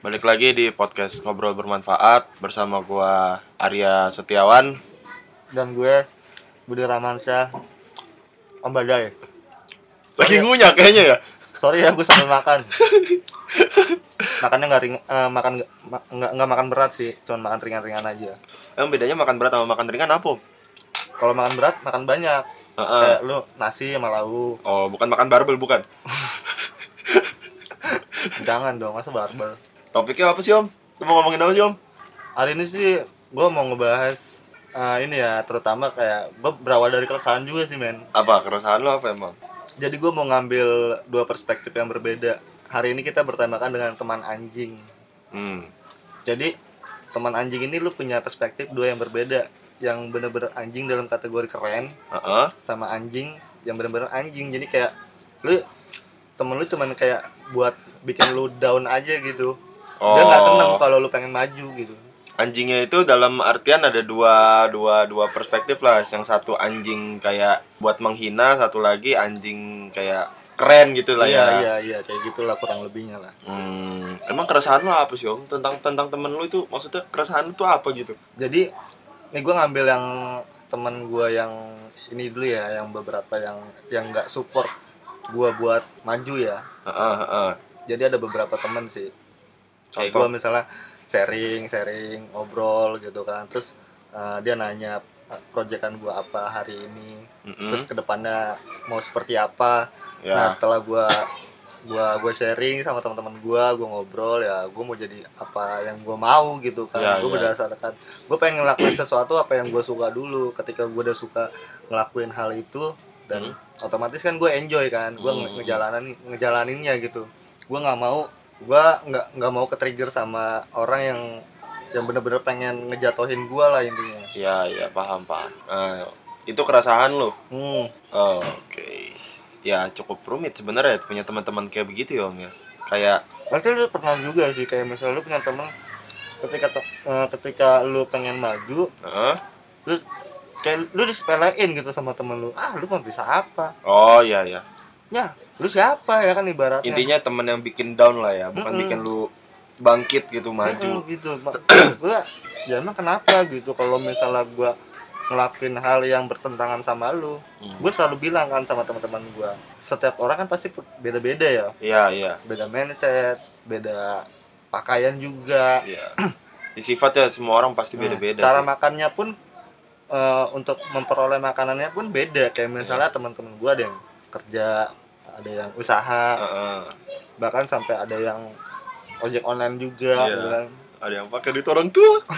Balik lagi di podcast Ngobrol Bermanfaat bersama gua Arya Setiawan. dan gue Budi Ramansyah Om Badai Lagi Iya. ngunyah kayaknya ya. sorry ya gue sambil makan makannya nggak ring eh, makan nggak nggak makan berat sih cuma makan ringan-ringan aja Emang bedanya makan berat sama makan ringan apa? kalau makan berat makan banyak Heeh. kayak lu nasi sama lauk Oh, bukan makan barbel bukan. jangan dong masa barbar Topiknya apa sih, Om? Lu mau ngomongin apa sih, Om? hari ini sih gue mau ngebahas eh, ini ya terutama kayak gue berawal dari keresahan juga sih men Apa keresahan lo apa emang? jadi gue mau ngambil dua perspektif yang berbeda hari ini kita bertemakan dengan teman anjing Hmm. Jadi teman anjing ini lu punya perspektif dua yang berbeda, yang bener-bener anjing dalam kategori keren Heeh. sama anjing yang bener-bener anjing. Jadi kayak lu temen lu cuman kayak buat bikin lu down aja gitu. Dia nggak seneng kalau lu pengen maju gitu. Anjingnya itu dalam artian ada dua dua dua perspektif lah. Yang satu anjing kayak buat menghina, satu lagi anjing kayak keren gitu lah iya ya. iya iya kayak gitulah kurang lebihnya lah. Hmm, emang keresahan lo apa sih om tentang tentang temen lu itu maksudnya keresahan itu apa gitu? Jadi nih gue ngambil yang temen gue yang ini dulu ya, yang beberapa yang yang nggak support gue buat maju ya. Heeh, heeh. jadi ada beberapa temen sih kayak gue misalnya sharing sharing ngobrol gitu kan. Terus uh, dia nanya uh, proyekan gue apa hari ini? Mm-mm. terus ke depannya mau seperti apa? Ya. nah setelah gue gua gue sharing sama teman-teman gue gue ngobrol ya gue mau jadi apa yang gue mau gitu kan. Ya, gue ya. berdasarkan gue pengen ngelakuin sesuatu apa yang gue suka dulu. Ketika gue udah suka ngelakuin hal itu dan otomatis kan gue enjoy kan. Gue Hmm. ngejalanin ngejalaninnya gitu. Gue nggak mau gue nggak nggak mau ke trigger sama orang yang yang bener-bener pengen ngejatohin gue lah intinya ya ya paham paham. Nah, itu keresahan lo. hmm. Oh, Oke. Ya cukup rumit sebenarnya punya teman-teman kayak begitu ya om ya. Kayak Berarti lu pernah juga sih kayak misalnya lu punya temen ketika eh, ketika lu pengen maju heeh. terus kayak lu disepelein gitu sama temen lu ah lu mah bisa apa Oh iya ya. ya lu siapa ya kan ibaratnya Intinya temen yang bikin down lah ya, bukan Mm-mm. bikin lu bangkit gitu maju. Mm-mm, gitu Maksud gua ya emang kenapa gitu kalau misalnya gua ngelakuin hal yang bertentangan sama lu Hmm. gue selalu bilang kan sama teman-teman gua setiap orang kan pasti beda-beda ya Iya iya. beda mindset beda pakaian juga Iya. Di sifatnya semua orang pasti beda-beda. Hmm. cara sih. makannya pun eh, untuk memperoleh makanannya pun beda kayak misalnya Iya. teman-teman gua ada yang kerja ada yang usaha Heeh. bahkan sampai ada yang ojek online juga gitu kan. Ada yang pakai duit orang tua.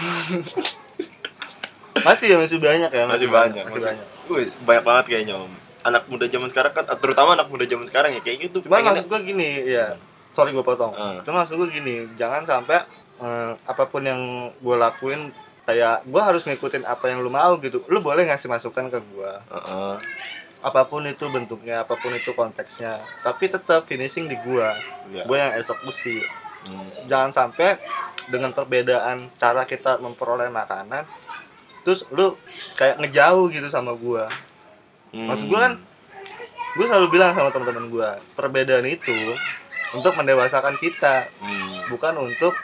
masih ya masih banyak ya Masih banyak, masih masih- banyak Wih, banyak banget kayaknya om. Anak muda zaman sekarang kan, terutama anak muda zaman sekarang ya kayak gitu. pengennya- maksud gua gini ya sorry gua potong Hmm. cuma maksud gua gini jangan sampai eh, apa pun yang gua lakuin kayak gua harus ngikutin apa yang lu mau gitu lu boleh ngasih masukan ke gua Heeh. Apa pun itu bentuknya apa pun itu konteksnya tapi tetap finishing di gua Iya. gua yang esok besi Hmm. jangan sampai dengan perbedaan cara kita memperoleh makanan terus lu kayak ngejauh gitu sama gua Maksud gua kan, gue selalu bilang sama teman-teman gua perbedaan itu untuk mendewasakan kita Hmm. bukan untuk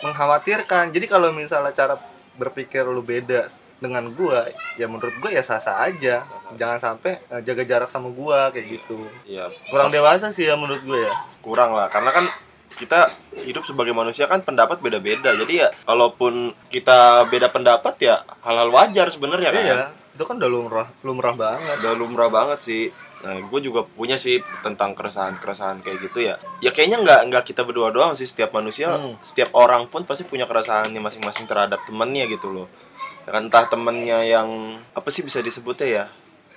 mengkhawatirkan jadi kalau misalnya cara berpikir lu beda dengan gua ya menurut gua ya sah-sah aja. Jangan sampai eh, jaga jarak sama gua kayak gitu. Iya. kurang dewasa sih ya menurut gue ya. Kurang lah karena kan kita hidup sebagai manusia kan pendapat beda-beda. Jadi ya kalaupun kita beda pendapat ya hal-hal wajar sebenarnya kan. Iya itu kan udah lumrah lumrah banget. Udah lumrah banget sih. Nah gue juga punya sih tentang keresahan-keresahan kayak gitu ya. Ya kayaknya nggak nggak kita berdua doang sih. Setiap manusia Hmm. setiap orang pun pasti punya keresahannya masing-masing terhadap temennya gitu loh. Ya entah temennya yang apa sih bisa disebutnya ya?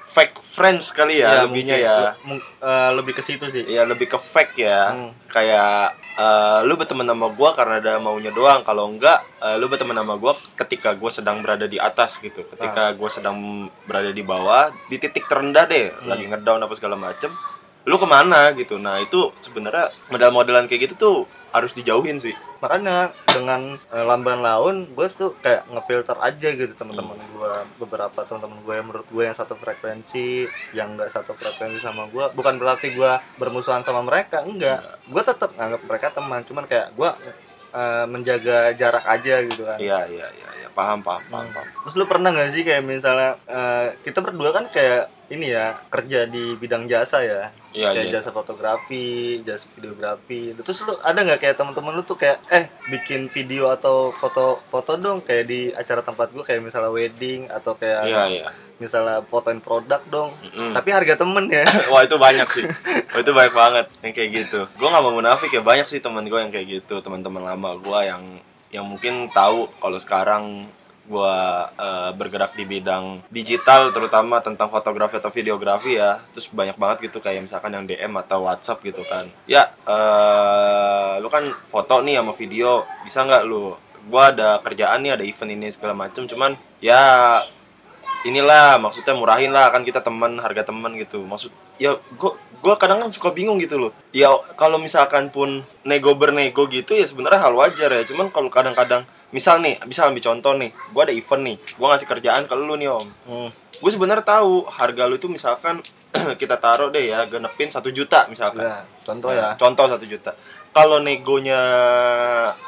Fake friends kali ya, lebihnya mungkin. ya. Le- eh, lebih ke situ sih. Ya lebih ke fake ya. Hmm. kayak eh, lu berteman sama gua karena ada maunya doang. Kalau enggak eh, lu berteman sama gua ketika gua sedang berada di atas gitu. Ketika gua sedang berada di bawah di titik terendah deh. Lagi ngedown apa segala macem. Lu ke mana gitu. Nah itu sebenarnya model-modelan kayak gitu tuh harus dijauhin sih makanya dengan eh, lamban laun gue tuh kayak ngefilter aja gitu teman-teman Hmm. gue beberapa teman-teman gue yang menurut gue yang satu frekuensi yang enggak satu frekuensi sama gue bukan berarti gue bermusuhan sama mereka enggak. Gue tetap nganggap mereka teman cuman kayak gue eh, menjaga jarak aja gitu kan iya iya iya iya. paham paham paham, Hmm. paham. Terus lu pernah nggak sih kayak misalnya eh, kita berdua kan kayak ini ya kerja di bidang jasa ya, iya kayak iya jasa fotografi, jasa videografi. Terus lu ada nggak kayak teman-teman lu tuh kayak eh bikin video atau foto-foto dong kayak di acara tempat gua kayak misalnya wedding atau kayak iya iya misalnya fotoin produk dong. Mm-mm. Tapi harga temen ya. Wah itu banyak sih, Wah, itu banyak banget yang kayak gitu. Gue nggak mau munafik ya banyak sih teman gue yang kayak gitu, teman-teman lama gue yang yang mungkin tahu kalau sekarang gue bergerak di bidang digital terutama tentang fotografi atau videografi ya. Terus banyak banget gitu kayak misalkan yang DM atau WhatsApp gitu kan. Ya, eh lu kan foto nih sama video, bisa nggak lu? Gue ada kerjaan nih, ada event ini segala macem. Cuman ya inilah maksudnya murahin lah kan kita teman harga teman gitu. Maksud ya gua gua kadang kan suka bingung gitu loh. Ya kalau misalkan pun nego bernego gitu ya sebenarnya hal wajar ya. Cuman kalau kadang-kadang misal nih bisa ambil contoh nih gua ada event nih gua ngasih kerjaan ke lu nih om. Hmm. gue sebenarnya tahu harga lu itu misalkan kita taruh deh ya genepin satu juta misalkan. Ya, contoh ya. contoh satu juta. Kalau negonya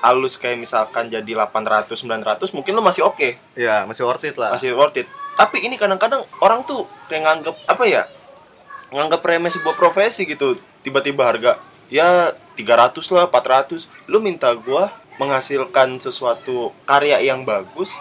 alus kayak misalkan jadi 800 900 mungkin lu masih oke. Ya, masih worth it lah. masih worth it tapi ini kadang-kadang orang tuh kayak nganggep apa ya nganggep remeh sebuah profesi gitu tiba-tiba harga ya 300 lah 400 lu minta gua menghasilkan sesuatu karya yang bagus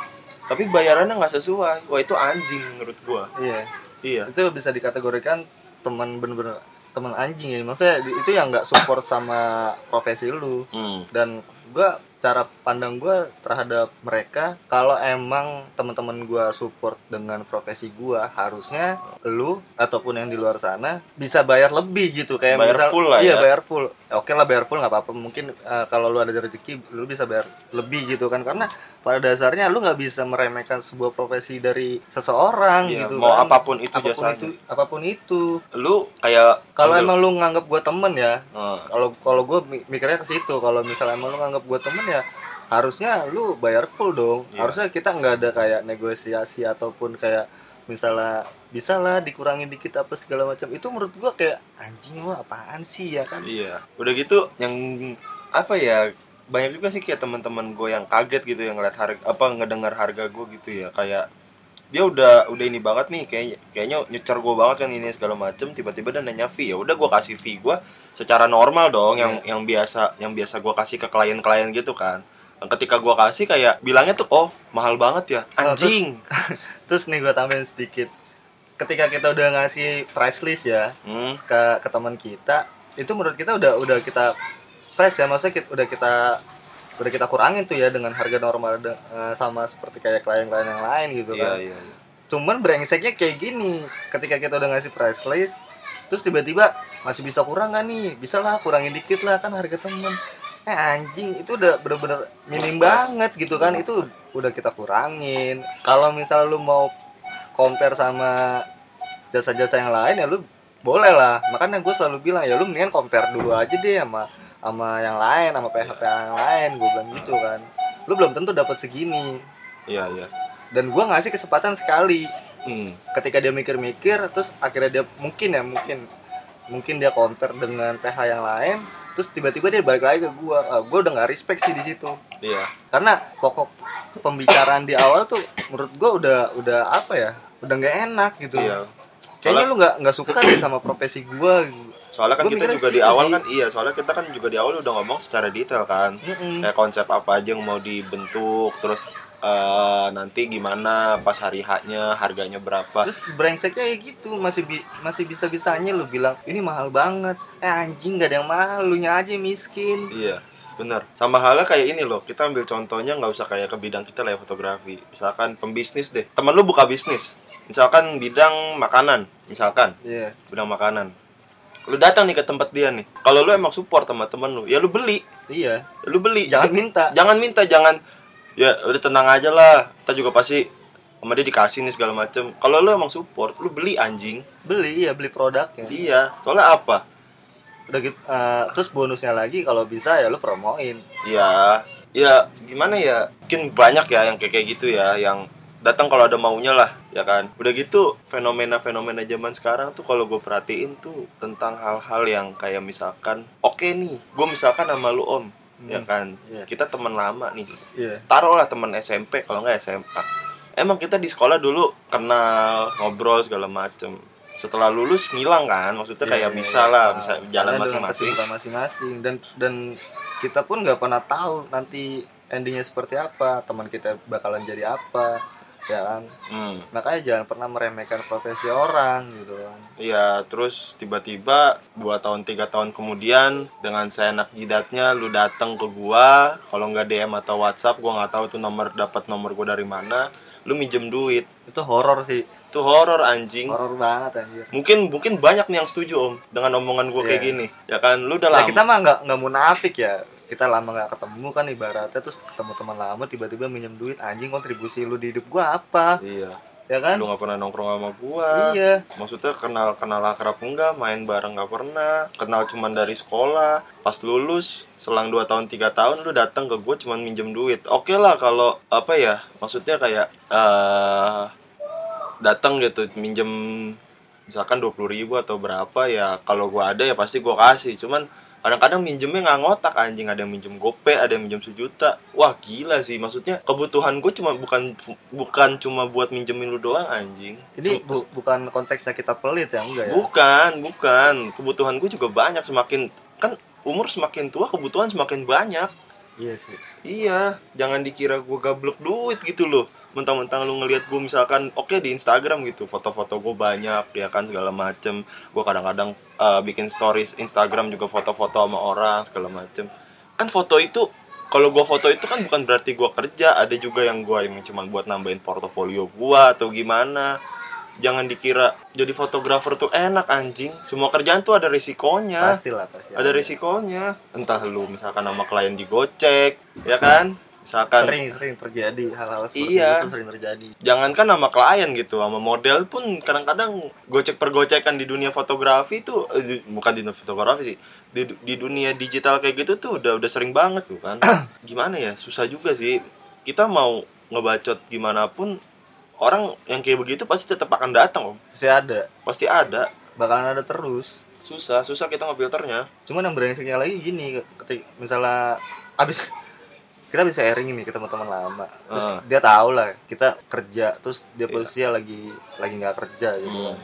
tapi bayarannya nggak sesuai wah itu anjing menurut gua Iya. iya Itu bisa dikategorikan teman bener-bener teman anjing ya. Maksudnya itu yang nggak support sama profesi lu. hmm. dan gua cara pandang gua terhadap mereka kalau emang teman-teman gua support dengan profesi gua harusnya lu ataupun yang di luar sana bisa bayar lebih gitu kayak Bayar misal full lah iya ya. bayar full oke lah bayar full nggak apa-apa mungkin eh, kalau lu ada rezeki lu bisa bayar lebih gitu kan karena pada dasarnya lu nggak bisa meremehkan sebuah profesi dari seseorang Iya, gitu mau kan. apa pun itu apa pun jasanya. itu apa pun itu lu kayak kalau emang lu nganggap gua temen ya Hmm. kalau kalau gue mikirnya ke situ kalau misalnya emang lu nganggap gue temen ya harusnya lu bayar full dong Iya. harusnya kita nggak ada kayak negosiasi ataupun kayak misalnya bisa lah dikurangin dikit apa segala macam itu menurut gua kayak anjing lu apaan sih ya kan Iya. Udah gitu yang apa ya? Banyak juga sih kayak teman-teman gue yang kaget gitu yang ngeliat harga apa ngedengar harga gue gitu ya kayak dia udah udah ini banget nih kayak kayaknya nyecer gue banget kan ini segala macem tiba-tiba dia nanya fee ya udah gue kasih fee gue secara normal dong yang Iya. yang biasa yang biasa gue kasih ke klien-klien gitu kan Dan ketika gue kasih kayak bilangnya tuh oh mahal banget ya. Terus- anjing. terus nih gue tambahin sedikit. Ketika kita udah ngasih price list ya hmm, ke ke teman kita itu menurut kita udah udah kita price ya. Maksudnya kita, udah kita udah kita kurangin tuh ya dengan harga normal de- eh, sama seperti kayak klien-klien yang lain gitu iya kan. iya iya. cuman brengseknya kayak gini. Ketika kita udah ngasih price list terus tiba-tiba masih bisa kurang gak nih? Bisa lah kurangin dikit lah kan harga temen eh anjing itu udah bener-bener minim banget gitu kan itu udah kita kurangin. Kalau misal lu mau compare sama jasa-jasa yang lain ya lu boleh lah. Makanya gue selalu bilang ya lu mendingan compare dulu aja deh sama sama yang lain sama PHP yang lain gue bilang gitu kan. Lu belum tentu dapat segini. Iya iya. Dan gue ngasih kesempatan sekali. Hmm. ketika dia mikir-mikir terus akhirnya dia mungkin ya mungkin mungkin dia compare dengan PH yang lain terus tiba-tiba dia balik lagi ke gua. Ah, gua udah nggak respect sih di situ. Iya. Karena pokok pembicaraan di awal tuh menurut gua udah udah apa ya udah nggak enak gitu. Iya. Kayaknya lu nggak nggak suka deh sama profesi gua. Soalnya kan Gua kita juga di situ awal sih. kan iya soalnya kita kan juga di awal udah ngomong secara detail kan. Mm-mm. kayak konsep apa aja yang mau dibentuk terus eh, nanti gimana pas hari haknya harganya berapa. Terus brengseknya kayak gitu masih bi- masih bisa bisanya lu bilang ini mahal banget. Eh anjing gak ada yang mahal lu nya aja miskin. Iya bener sama halnya kayak ini loh kita ambil contohnya nggak usah kayak ke bidang kita lah ya fotografi. Misalkan pembisnis deh. Temen lu buka bisnis. Misalkan bidang makanan misalkan. Iya. Bidang makanan. Lu datang nih ke tempat dia nih. Kalau lu emang support sama temen lu ya lu beli. Iya. Lu beli. Jangan minta. Jangan minta jangan ya udah tenang aja lah. Kita juga pasti sama dia dikasih nih segala macem. Kalau lu emang support lu beli anjing. Beli ya beli produknya. Iya. Soalnya apa? Udah gitu eh, terus bonusnya lagi kalau bisa ya lu promoin. Ya ya gimana ya? Mungkin banyak ya yang kayak gitu ya yang datang kalau ada maunya lah ya kan? Udah gitu fenomena-fenomena zaman sekarang tuh kalau gue perhatiin tuh tentang hal-hal yang kayak misalkan oke nih gue misalkan sama lu om ya kan? Iya. kita teman lama nih. Iya. taruhlah teman SMP kalau nggak SMA emang kita di sekolah dulu kenal ngobrol segala macem. Setelah lulus ngilang kan? Maksudnya kayak Iya, bisa iya. lah bisa karena jalan masing-masing. masing-masing. Dan dan kita pun nggak pernah tahu nanti endingnya seperti apa teman kita bakalan jadi apa ya kan hmm. makanya jangan pernah meremehkan profesi orang gitu kan Iya, terus tiba-tiba dua tahun tiga tahun kemudian dengan seenak jidatnya lu datang ke gua, kalau nggak DM atau WhatsApp, gua nggak tahu tuh nomor dapat nomor gua dari mana, lu minjem duit, itu horor sih itu horor anjing. horor banget anjir Mungkin mungkin banyak nih yang setuju om dengan omongan gua kayak Iya. gini, ya kan? Lu udah Nah, lama. kita mah nggak nggak munafik ya kita lama nggak ketemu kan ibaratnya terus ketemu teman lama tiba-tiba minjem duit anjing kontribusi lu di hidup gua apa Iya, ya kan lu nggak pernah nongkrong sama gua. iya Maksudnya kenal kenal akrab enggak, main bareng nggak pernah, kenal cuman dari sekolah. Pas lulus, selang 2 tahun 3 tahun lu datang ke gue cuman minjem duit. Oke lah kalau apa ya, maksudnya kayak eh datang gitu minjem misalkan 20.000 ribu atau berapa ya kalau gua ada ya pasti gua kasih cuman kadang-kadang minjemnya nggak ngotak anjing ada yang minjem gope ada yang minjem sejuta wah gila sih maksudnya kebutuhan gue cuma bukan bukan cuma buat minjemin lu doang anjing ini bu- bukan konteksnya kita pelit ya enggak ya Bukan, bukan. Kebutuhan gue juga banyak. Semakin kan umur semakin tua, kebutuhan semakin banyak. Iya sih Iya, jangan dikira gue gablek duit gitu loh. Mentang-mentang lu ngelihat gue misalkan oke di Instagram gitu, foto-foto gue banyak ya kan segala macem. Gue kadang-kadang eh, bikin stories Instagram juga foto-foto sama orang segala macem. Kan foto itu kalau gue foto itu kan bukan berarti gue kerja, ada juga yang gue yang cuma buat nambahin portofolio gue atau gimana. Jangan dikira jadi fotografer tuh enak anjing. Semua kerjaan tuh ada risikonya pastilah pasti ada risikonya entah lu misalkan nama klien digocek ya kan? Misalkan sering sering terjadi hal-hal seperti Iya. itu sering terjadi. Jangankan nama klien gitu sama model pun kadang-kadang gocek pergocekan di dunia fotografi tuh eh, di- bukan di dunia fotografi sih di, di dunia digital kayak gitu tuh udah udah sering banget tuh kan. Gimana ya susah juga sih. Kita mau ngebacot gimana pun orang yang kayak begitu pasti tetap akan datang om. Pasti ada. Pasti ada. Bakalan ada terus. Susah susah kita ngefilternya. Cuman yang brengseknya lagi gini ketik misalnya abis kita bisa sharing nih ke teman-teman lama. Terus Ah. dia tahu lah kita kerja terus dia Iya. posisinya lagi lagi nggak kerja gitu Hmm. kan.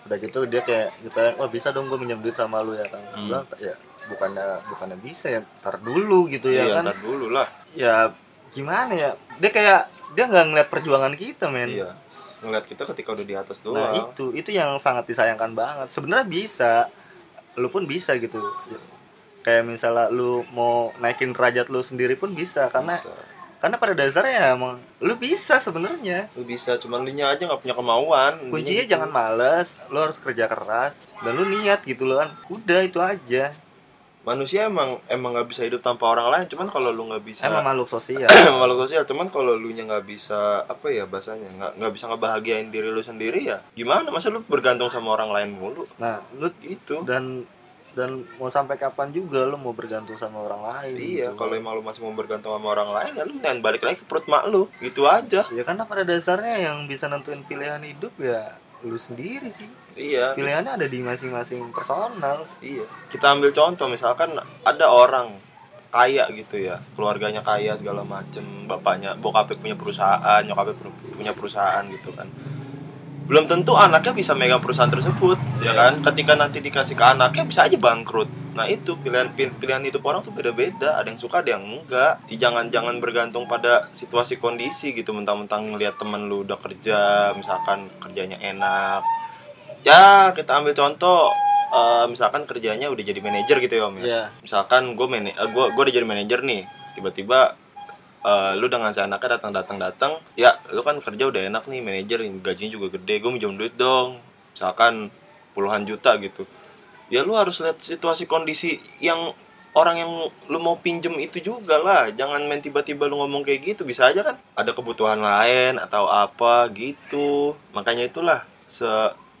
Udah gitu dia kayak gitu kan wah bisa dong gue minjem duit sama lu ya kan Hmm. bilang ya bukannya bukannya bisa ya ntar dulu gitu ya iya kan. ntar dulu lah. Ya gimana ya dia kayak dia nggak ngeliat perjuangan kita men Iya. Ngeliat kita ketika udah di atas doang. Nah itu itu yang sangat disayangkan banget. Sebenarnya bisa, lu pun bisa gitu. Kayak misalnya lu mau naikin derajat lu sendiri pun bisa karena Bisa. karena pada dasarnya emang lu bisa sebenarnya. Lu bisa, cuman lu nya aja nggak punya kemauan. Kuncinya gitu. jangan males, lu harus kerja keras dan lu niat gitu loh kan. Udah itu aja. Manusia emang emang nggak bisa hidup tanpa orang lain. Cuman kalau lu nggak bisa Emang makhluk sosial. makhluk sosial. Cuman kalau lu nya nggak bisa apa ya bahasanya nggak nggak bisa ngebahagiain diri lu sendiri ya. Gimana? Masa lu bergantung sama orang lain mulu? Nah, lu Gitu. dan dan mau sampai kapan juga lu mau bergantung sama orang lain Iya, gitu. kalau emang lu masih mau bergantung sama orang lain, ya lu jangan balik lagi ke perut mak lu. Gitu aja. ya karena pada dasarnya yang bisa nentuin pilihan hidup ya lu sendiri sih Iya. pilihannya ada di masing-masing personal Iya. Kita ambil contoh misalkan ada orang kaya gitu ya, keluarganya kaya segala macem, bapaknya, bokapnya punya perusahaan, nyokapnya pu- punya perusahaan gitu kan. Belum tentu anaknya bisa megang perusahaan tersebut, ya kan? Ketika nanti dikasih ke anaknya bisa aja bangkrut. Nah itu pilihan pil- pilihan hidup orang tuh beda-beda. Ada yang suka, ada yang enggak. Jangan jangan bergantung pada situasi kondisi gitu. Mentang-mentang ngelihat temen lu udah kerja, misalkan kerjanya enak, ya kita ambil contoh eh, misalkan kerjanya udah jadi manajer gitu ya om ya ya misalkan gue man gue gue udah jadi manajer nih tiba-tiba eh, lu dengan seenaknya datang datang datang. Ya lu kan kerja udah enak nih manajer gajinya juga gede gue minjem duit dong. Misalkan puluhan juta gitu. Ya lu harus lihat situasi kondisi yang orang yang lu mau pinjem itu juga lah. Jangan main tiba-tiba lu ngomong kayak gitu bisa aja kan? Ada kebutuhan lain atau apa gitu. Makanya itulah se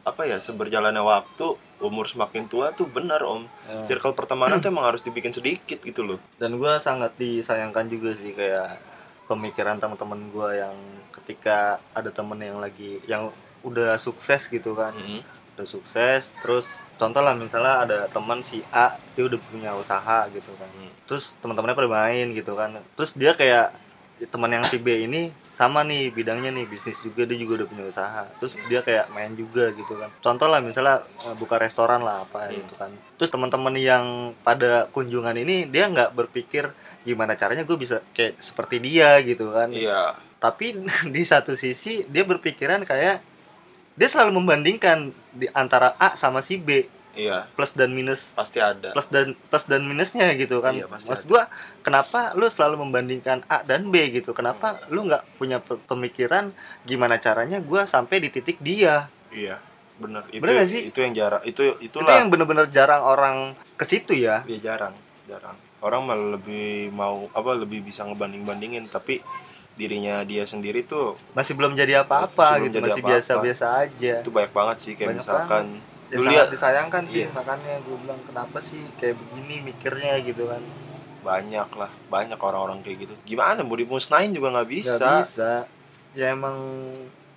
apa ya seberjalannya waktu umur semakin tua tuh benar om ya. circle pertemanan tuh emang harus dibikin sedikit gitu loh dan gue sangat disayangkan juga sih kayak pemikiran teman-teman gue yang ketika ada temen yang lagi yang udah sukses gitu kan Mm-mm. udah sukses terus contoh lah misalnya ada teman si A dia udah punya usaha gitu kan Hmm. terus teman-temannya pada main gitu kan terus dia kayak teman yang si B ini sama nih bidangnya nih bisnis juga dia juga udah punya usaha. Terus dia kayak main juga gitu kan. Contoh lah misalnya eh, buka restoran lah apa Hmm. gitu kan. Terus teman-teman yang pada kunjungan ini dia nggak berpikir gimana caranya gue bisa kayak seperti dia gitu kan. Iya. tapi di satu sisi dia berpikiran kayak dia selalu membandingkan di antara A sama si B Iya, plus dan minus pasti ada. plus dan plus dan minusnya gitu kan Iya, pasti maksud ada. gua kenapa lu selalu membandingkan A dan B gitu kenapa lu nggak punya pe- pemikiran gimana caranya gua sampai di titik dia Iya, benar. Itu Bener nggak sih? itu yang jarang. Itu itu itulah. yang bener-bener jarang orang ke situ ya Ya jarang, jarang. Orang malah lebih mau apa lebih bisa ngebanding-bandingin tapi dirinya dia sendiri tuh masih belum jadi apa-apa gitu jadi masih biasa-biasa aja itu banyak banget sih kayak Banyak misalkan ya lu sangat lihat disayangkan sih Iya. makanya gue bilang kenapa sih kayak begini mikirnya gitu kan banyak lah, banyak orang-orang kayak gitu. Gimana mau dimusnahin juga nggak bisa. nggak bisa ya emang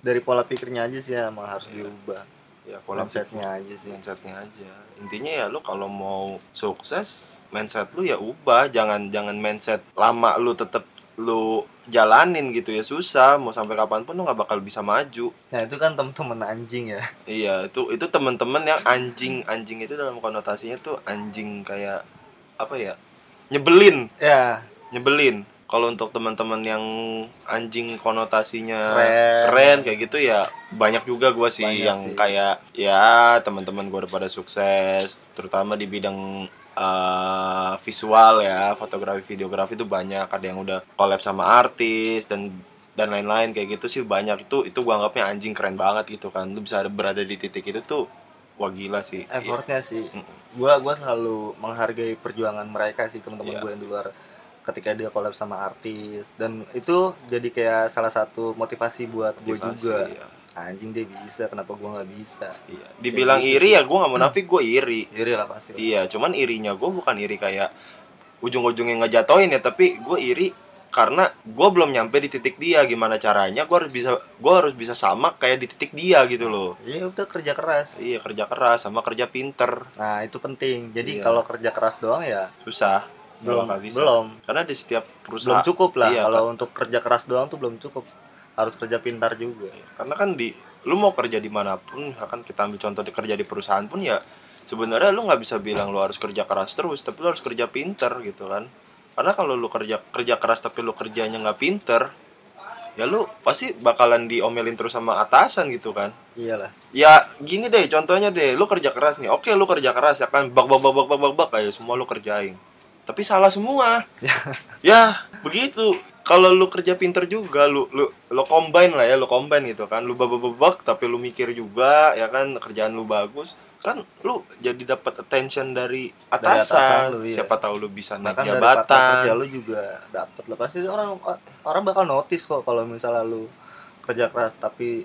dari pola pikirnya aja sih emang harus Iya. diubah Ya pola mindsetnya aja sih mindsetnya aja intinya ya lu kalau mau sukses mindset lu ya ubah jangan jangan mindset lama lu tetap lu jalanin gitu ya susah. Mau sampai kapan pun lu nggak bakal bisa maju. Nah itu kan temen-temen anjing ya. Iya itu itu temen-temen yang anjing. Anjing itu dalam konotasinya tuh anjing kayak apa ya nyebelin. Ya. Nyebelin. Kalau untuk teman-teman yang anjing konotasinya Keren. keren kayak gitu ya banyak juga gua sih Banyak yang sih. kayak ya teman-teman gua udah pada sukses terutama di bidang eh, visual ya fotografi videografi itu banyak ada yang udah collab sama artis dan dan lain-lain kayak gitu sih banyak itu itu gua anggapnya anjing keren banget gitu kan lu bisa berada di titik itu tuh wah gila sih Iya. effortnya sih Mm. gua gua selalu menghargai perjuangan mereka sih teman-teman Iya. gue yang di luar ketika dia collab sama artis dan itu jadi kayak salah satu motivasi buat gue juga iya. Anjing dia bisa kenapa gua nggak bisa Iya. dibilang gitu iri ya gua nggak munafik gua iri iri lah pasti Iya, cuman irinya gue bukan iri kayak ujung-ujungnya ngejatoin ya, tapi gue iri karena gue belum nyampe di titik dia. Gimana caranya? Gue harus bisa, gue harus bisa sama kayak di titik dia gitu loh. Iya udah kerja keras Iya, kerja keras sama kerja pinter nah itu penting jadi Iya. kalau kerja keras doang ya susah. Belum bakal bisa. belum Karena di setiap belum perusahaan. cukup lah Iya, kalau untuk kerja keras doang tuh belum cukup harus kerja pintar juga Karena kan di, lu mau kerja di mana pun, akan kita ambil contoh di kerja di perusahaan pun ya. Sebenarnya lu nggak bisa bilang lu harus kerja keras terus, tapi lu harus kerja pinter gitu kan. Karena kalau lu kerja kerja keras tapi lu kerjanya nggak pinter, ya lu pasti bakalan diomelin terus sama atasan gitu kan. iyalah Ya gini deh contohnya deh, lu kerja keras nih. Oke, lu kerja keras ya kan bak bak bak bak bak bak, bak ayo semua lu kerjain. Tapi salah semua. ya, begitu. Kalau lu kerja pinter juga, lu lu lu combine lah ya, lu combine gitu kan. Lu bak bak bak, bak, tapi lu mikir juga ya kan kerjaan lu bagus. Kan lu jadi dapat attention dari atasan. atasan lu, iya. Siapa tahu lu bisa naik bahkan dari kerja jabatan. lu juga dapat lah pasti orang orang bakal notice kok kalau misalnya lu kerja keras tapi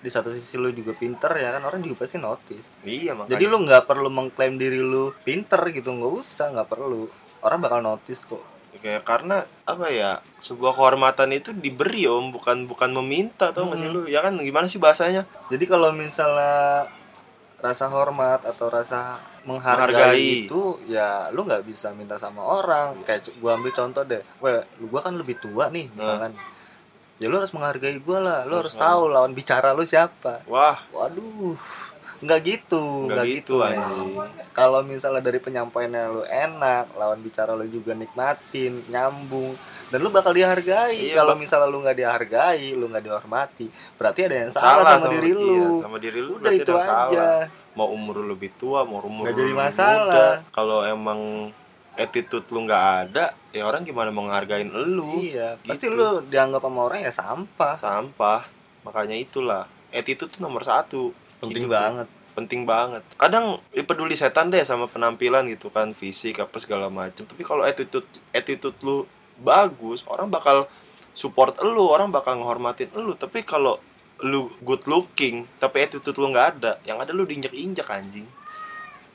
di satu sisi lu juga pinter ya kan orang juga pasti notice Iya, makanya. jadi lu nggak perlu mengklaim diri lu pinter gitu nggak usah nggak perlu orang bakal notice kok kayak karena apa ya sebuah kehormatan itu diberi om bukan bukan meminta tau nggak sih Hmm. lu? Ya kan? Gimana sih bahasanya? Jadi kalau misalnya rasa hormat atau rasa menghargai, Menghargai. itu ya lu nggak bisa minta sama orang. Kayak gua ambil contoh deh. Weh lu gua kan lebih tua nih misalkan. Ya lu harus menghargai gua lah. Lu Harus harus tahu lawan bicara lu siapa. Wah. Waduh nggak gitu nggak gitu anjing. kalau misalnya dari penyampaiannya lu enak lawan bicara lu juga nikmatin nyambung dan lu bakal dihargai. Iya, kalau misalnya lu nggak dihargai lu nggak dihormati berarti ada yang salah, sama, diri iya, lu. sama diri lu udah itu aja. salah. Mau umur lu lebih tua mau umur Nggak lu jadi masalah. kalau emang attitude lu nggak ada ya orang gimana mau ngehargain lu? Iya pasti gitu. lu dianggap sama orang ya sampah. Sampah. Makanya itulah. Attitude tuh nomor satu penting tuh. banget. Penting banget. Kadang ya peduli setan deh sama penampilan gitu kan fisik apa segala macam tapi kalau attitude attitude lu bagus orang bakal support lu orang bakal ngehormatin lu. Tapi kalau lu good looking tapi attitude lu nggak ada yang ada lu diinjak injak anjing.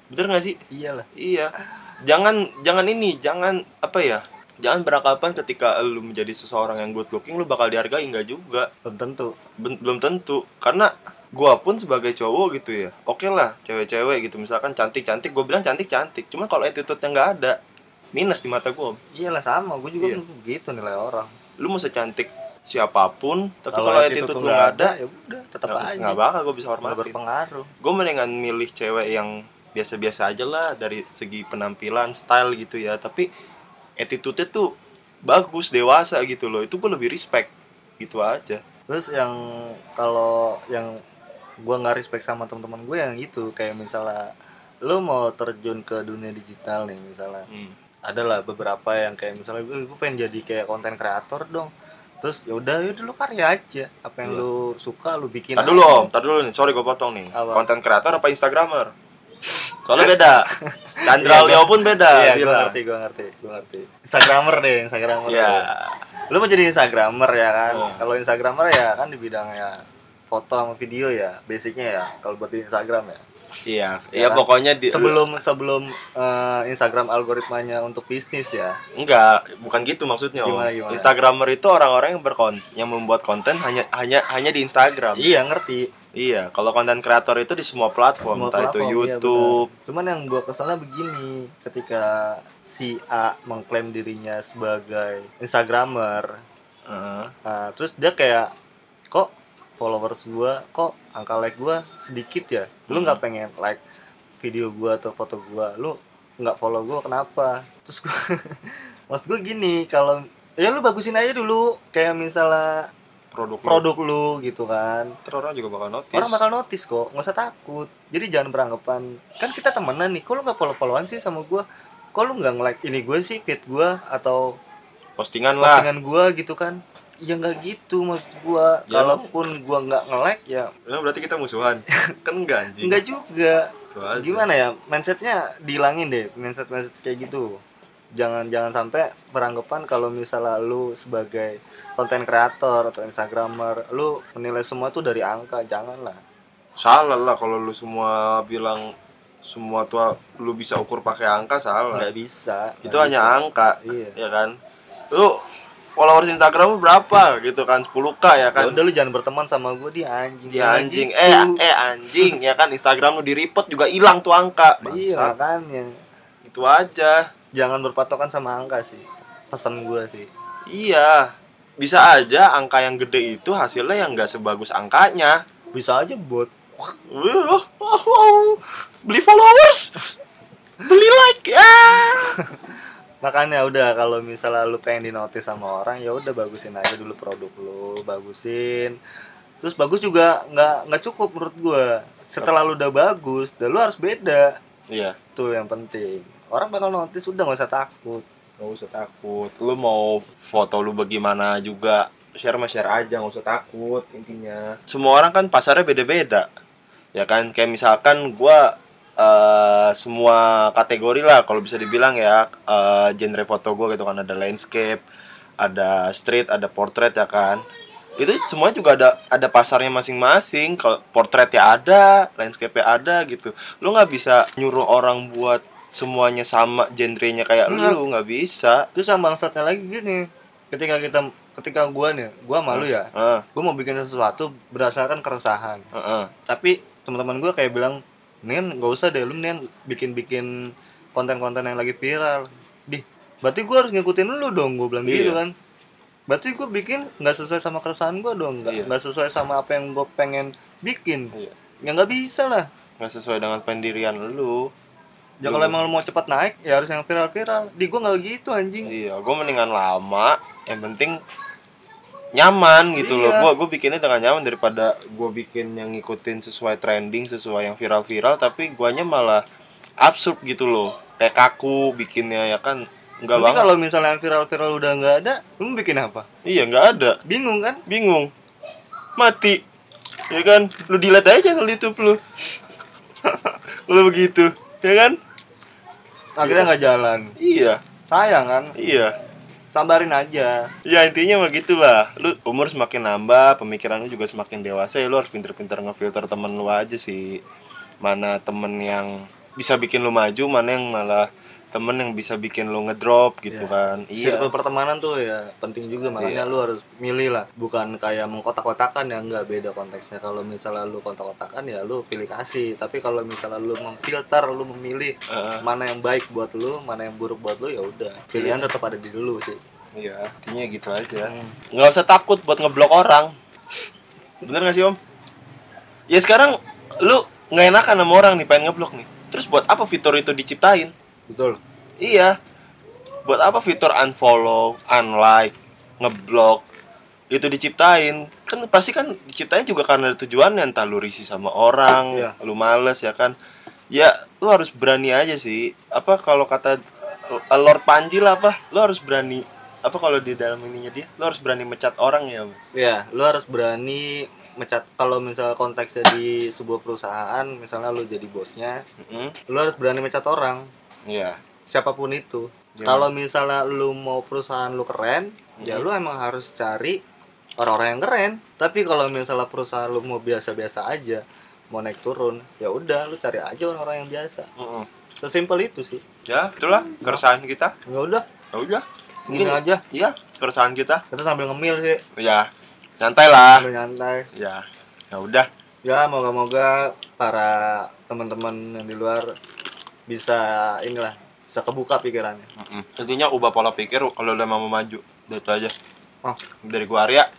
Bener gak sih? Iyalah. Iya. Jangan jangan ini jangan apa ya jangan beranggapan ketika lu menjadi seseorang yang good looking lu bakal dihargai enggak juga. Belum tentu. Ben- belum tentu. Karena gua pun sebagai cowok gitu ya oke lah cewek-cewek gitu. Misalkan cantik-cantik gue bilang cantik-cantic cuma kalau attitude yang nggak ada minus di mata gue iyalah sama. Gue juga Iya. gitu nilai orang. Lu mau secantik siapa pun tapi Kalau attitude lu nggak ada ya udah tetap nggak aja. nggak bakal gue bisa Malah hormatin. berpengaruh. Gue mendingan milih cewek yang biasa-biasa aja lah dari segi penampilan style gitu ya. Tapi attitude-nya tuh bagus dewasa gitu loh itu gue lebih respect gitu aja terus yang kalau yang gue nggak respect sama teman-teman gue yang itu kayak misalnya lu mau terjun ke dunia digital nih misalnya hmm. adalah beberapa yang kayak misalnya gue, gue pengen jadi kayak konten kreator dong terus ya udah ya udah lu karya aja apa yang Iya. lu suka lu bikin aja. dulu om, tar dulu nih, sorry gue potong nih? Konten kreator apa instagramer? Soalnya beda Chandra Iya, Leo pun beda iya gue ngerti gue ngerti gue ngerti instagramer deh instagramer Iya lu mau jadi instagramer ya kan Hmm. kalau instagramer ya kan di bidang ya foto sama video ya basicnya ya kalau buat di instagram ya Iya, Ya iya kan? pokoknya di sebelum sebelum eh, Instagram algoritmanya untuk bisnis ya enggak, bukan gitu maksudnya. Gimana, gimana? Instagramer itu orang-orang yang berkon yang membuat konten hanya hanya hanya di Instagram. iya ngerti Iya, kalau konten kreator itu di semua platform, Semua entah itu platform, iya, YouTube. benar. cuman yang gua keselnya begini ketika si A mengklaim dirinya sebagai Instagramer Heeh. nah, terus dia kayak kok followers gua kok angka like gua sedikit ya lu nggak pengen like video gua atau foto gua lu nggak follow gua kenapa terus gua maksud gua gini kalau ya lu bagusin aja dulu kayak misalnya produk lu. produk lu gitu kan Ntar orang juga bakal notice. orang bakal notice kok nggak usah takut jadi jangan beranggapan kan kita temenan nih kok lu nggak follow followan sih sama gua kok lu nggak nge-like ini gue sih feed gua atau postingan lah. postingan gua gitu kan ya nggak gitu maksud gua Ya, kalaupun gua nggak nge-like ya Ya, berarti kita musuhan. kan enggak anjing. nggak juga gimana ya mindsetnya dihilangin deh mindset mindset kayak gitu jangan jangan sampai beranggapan kalau misalnya lu sebagai konten kreator atau instagramer lu menilai semua tuh dari angka janganlah Salah lah kalau lu semua bilang semua tuh lu bisa ukur pakai angka salah. nggak bisa Itu nggak hanya bisa. angka, iya ya kan? Lu followers Instagram lu berapa gitu kan? 10k ya kan kan? udah lu jangan berteman sama gue dia anjing Dia Jangan anjing, gitu. eh eh anjing ya kan Instagram lu di report juga hilang tuh angka. iya Bangsat. makanya Itu aja. Jangan berpatokan sama angka sih pesan gue sih Iya. Bisa aja angka yang gede itu hasilnya yang nggak sebagus angkanya. bisa aja buat wow, wow. Beli followers. Beli like ya. makanya udah kalau misalnya lu pengen di notice sama orang ya udah bagusin aja dulu produk lu bagusin terus bagus juga nggak nggak cukup menurut gua setelah lu udah bagus dan lu harus beda Iya. tuh yang penting orang bakal notice udah nggak usah takut Gak usah takut. Lu mau foto lu bagaimana juga share mah share aja, nggak usah takut intinya. Semua orang kan pasarnya beda-beda. Ya kan, kayak misalkan gua eh semua kategori lah kalau bisa dibilang ya eh, genre foto gua gitu kan ada landscape, ada street, ada portrait ya kan. Itu semua juga ada ada pasarnya masing-masing. Kalau portrait ya ada, landscape ya ada gitu. Lu nggak bisa nyuruh orang buat semuanya sama genrenya kayak Nggak. lu nggak bisa. terus sama bangsatnya lagi gini ketika kita ketika gua nih gua malu ya Heeh, gua mau bikin sesuatu berdasarkan keresahan heeh. tapi teman-teman gue kayak bilang mendingan nggak usah deh lu mendingan bikin-bikin konten-konten yang lagi viral di berarti gue harus ngikutin lu dong gue bilang gitu Iya. kan berarti gue bikin nggak sesuai sama keresahan gue dong nggak Iya. sesuai sama apa yang gue pengen bikin Iya. ya nggak bisa lah nggak sesuai dengan pendirian lu. Ya kalau emang lu mau cepat naik ya harus yang viral-viral di gue nggak gitu anjing Iya, gue mendingan lama. Yang penting nyaman gitu loh. Iya. Gua gue bikinnya dengan nyaman daripada gue bikin yang ngikutin sesuai trending, sesuai yang viral-viral, tapi guanya malah absurd gitu loh. Kayak kaku bikinnya ya kan. Enggak Nanti banget. kalau misalnya yang viral-viral udah nggak ada lu bikin apa Iya, nggak ada. bingung kan Bingung. Mati. Ya kan? Lu delete aja channel YouTube lu. lu begitu. Ya kan? Akhirnya nggak jalan Iya, sayang kan iya. sabarin aja Ya intinya mah gitulah. Lu umur semakin nambah, pemikiran lu juga semakin dewasa ya lu harus pinter-pinter ngefilter temen lu aja sih. Mana temen yang bisa bikin lu maju, mana yang malah temen yang bisa bikin lu ngedrop gitu Iya. kan. Iya. Circle pertemanan tuh ya penting juga makanya Iya. lu harus milih lah. Bukan kayak mengkotak-kotakan ya nggak beda konteksnya. Kalau misalnya lu kotak-kotakan ya lu pilih kasih. Tapi kalau misalnya lu memfilter lu memilih Heeh. mana yang baik buat lu mana yang buruk buat lu ya udah. Pilihan Iya. tetap ada di dulu sih. Iya intinya gitu aja. Hmm. nggak usah takut buat ngeblok orang. Bener gak sih om? Ya sekarang lu nggak enakan sama orang nih pengen ngeblok nih. Terus buat apa fitur itu diciptain betul. Iya. Buat apa fitur unfollow unlike ngeblok? Itu diciptain. Kan pasti kan diciptain juga karena ada tujuannya. Entah lu risih sama orang Iya. lu males ya kan? Ya lu harus berani aja sih. Apa kalau kata uh, Lord Panji lah apa? Lu harus berani apa kalau di dalam ininya dia? Lu harus berani mecat orang ya ya lu harus berani mecat. Kalau misalnya konteksnya di sebuah perusahaan misalnya lu jadi bosnya Mm-mm. lu harus berani mecat orang iya. Siapa pun itu. Gimana? kalau misalnya lu mau perusahaan lu keren ya Mhm. lu emang harus cari orang-orang yang keren. Tapi kalau misalnya perusahaan lu mau biasa-biasa aja mau naik turun ya udah lu cari aja orang-orang yang biasa. Mm-mm. sesimpel itu sih. Ya itulah keresahan kita. Ya udah. Ya udah. Gini Mungkin- aja. Iya keresahan kita. Kita sambil ngemil sih. Ya santai lah sambil nyantai. Ya ya udah. Ya moga-moga para teman-teman yang di luar bisa inilah bisa kebuka pikirannya. Mm-mm. intinya ubah pola pikir kalau udah mau maju. Itu aja. Oh. dari gua Arya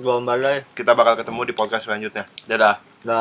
gua Mbak kita bakal ketemu di podcast selanjutnya. Dadah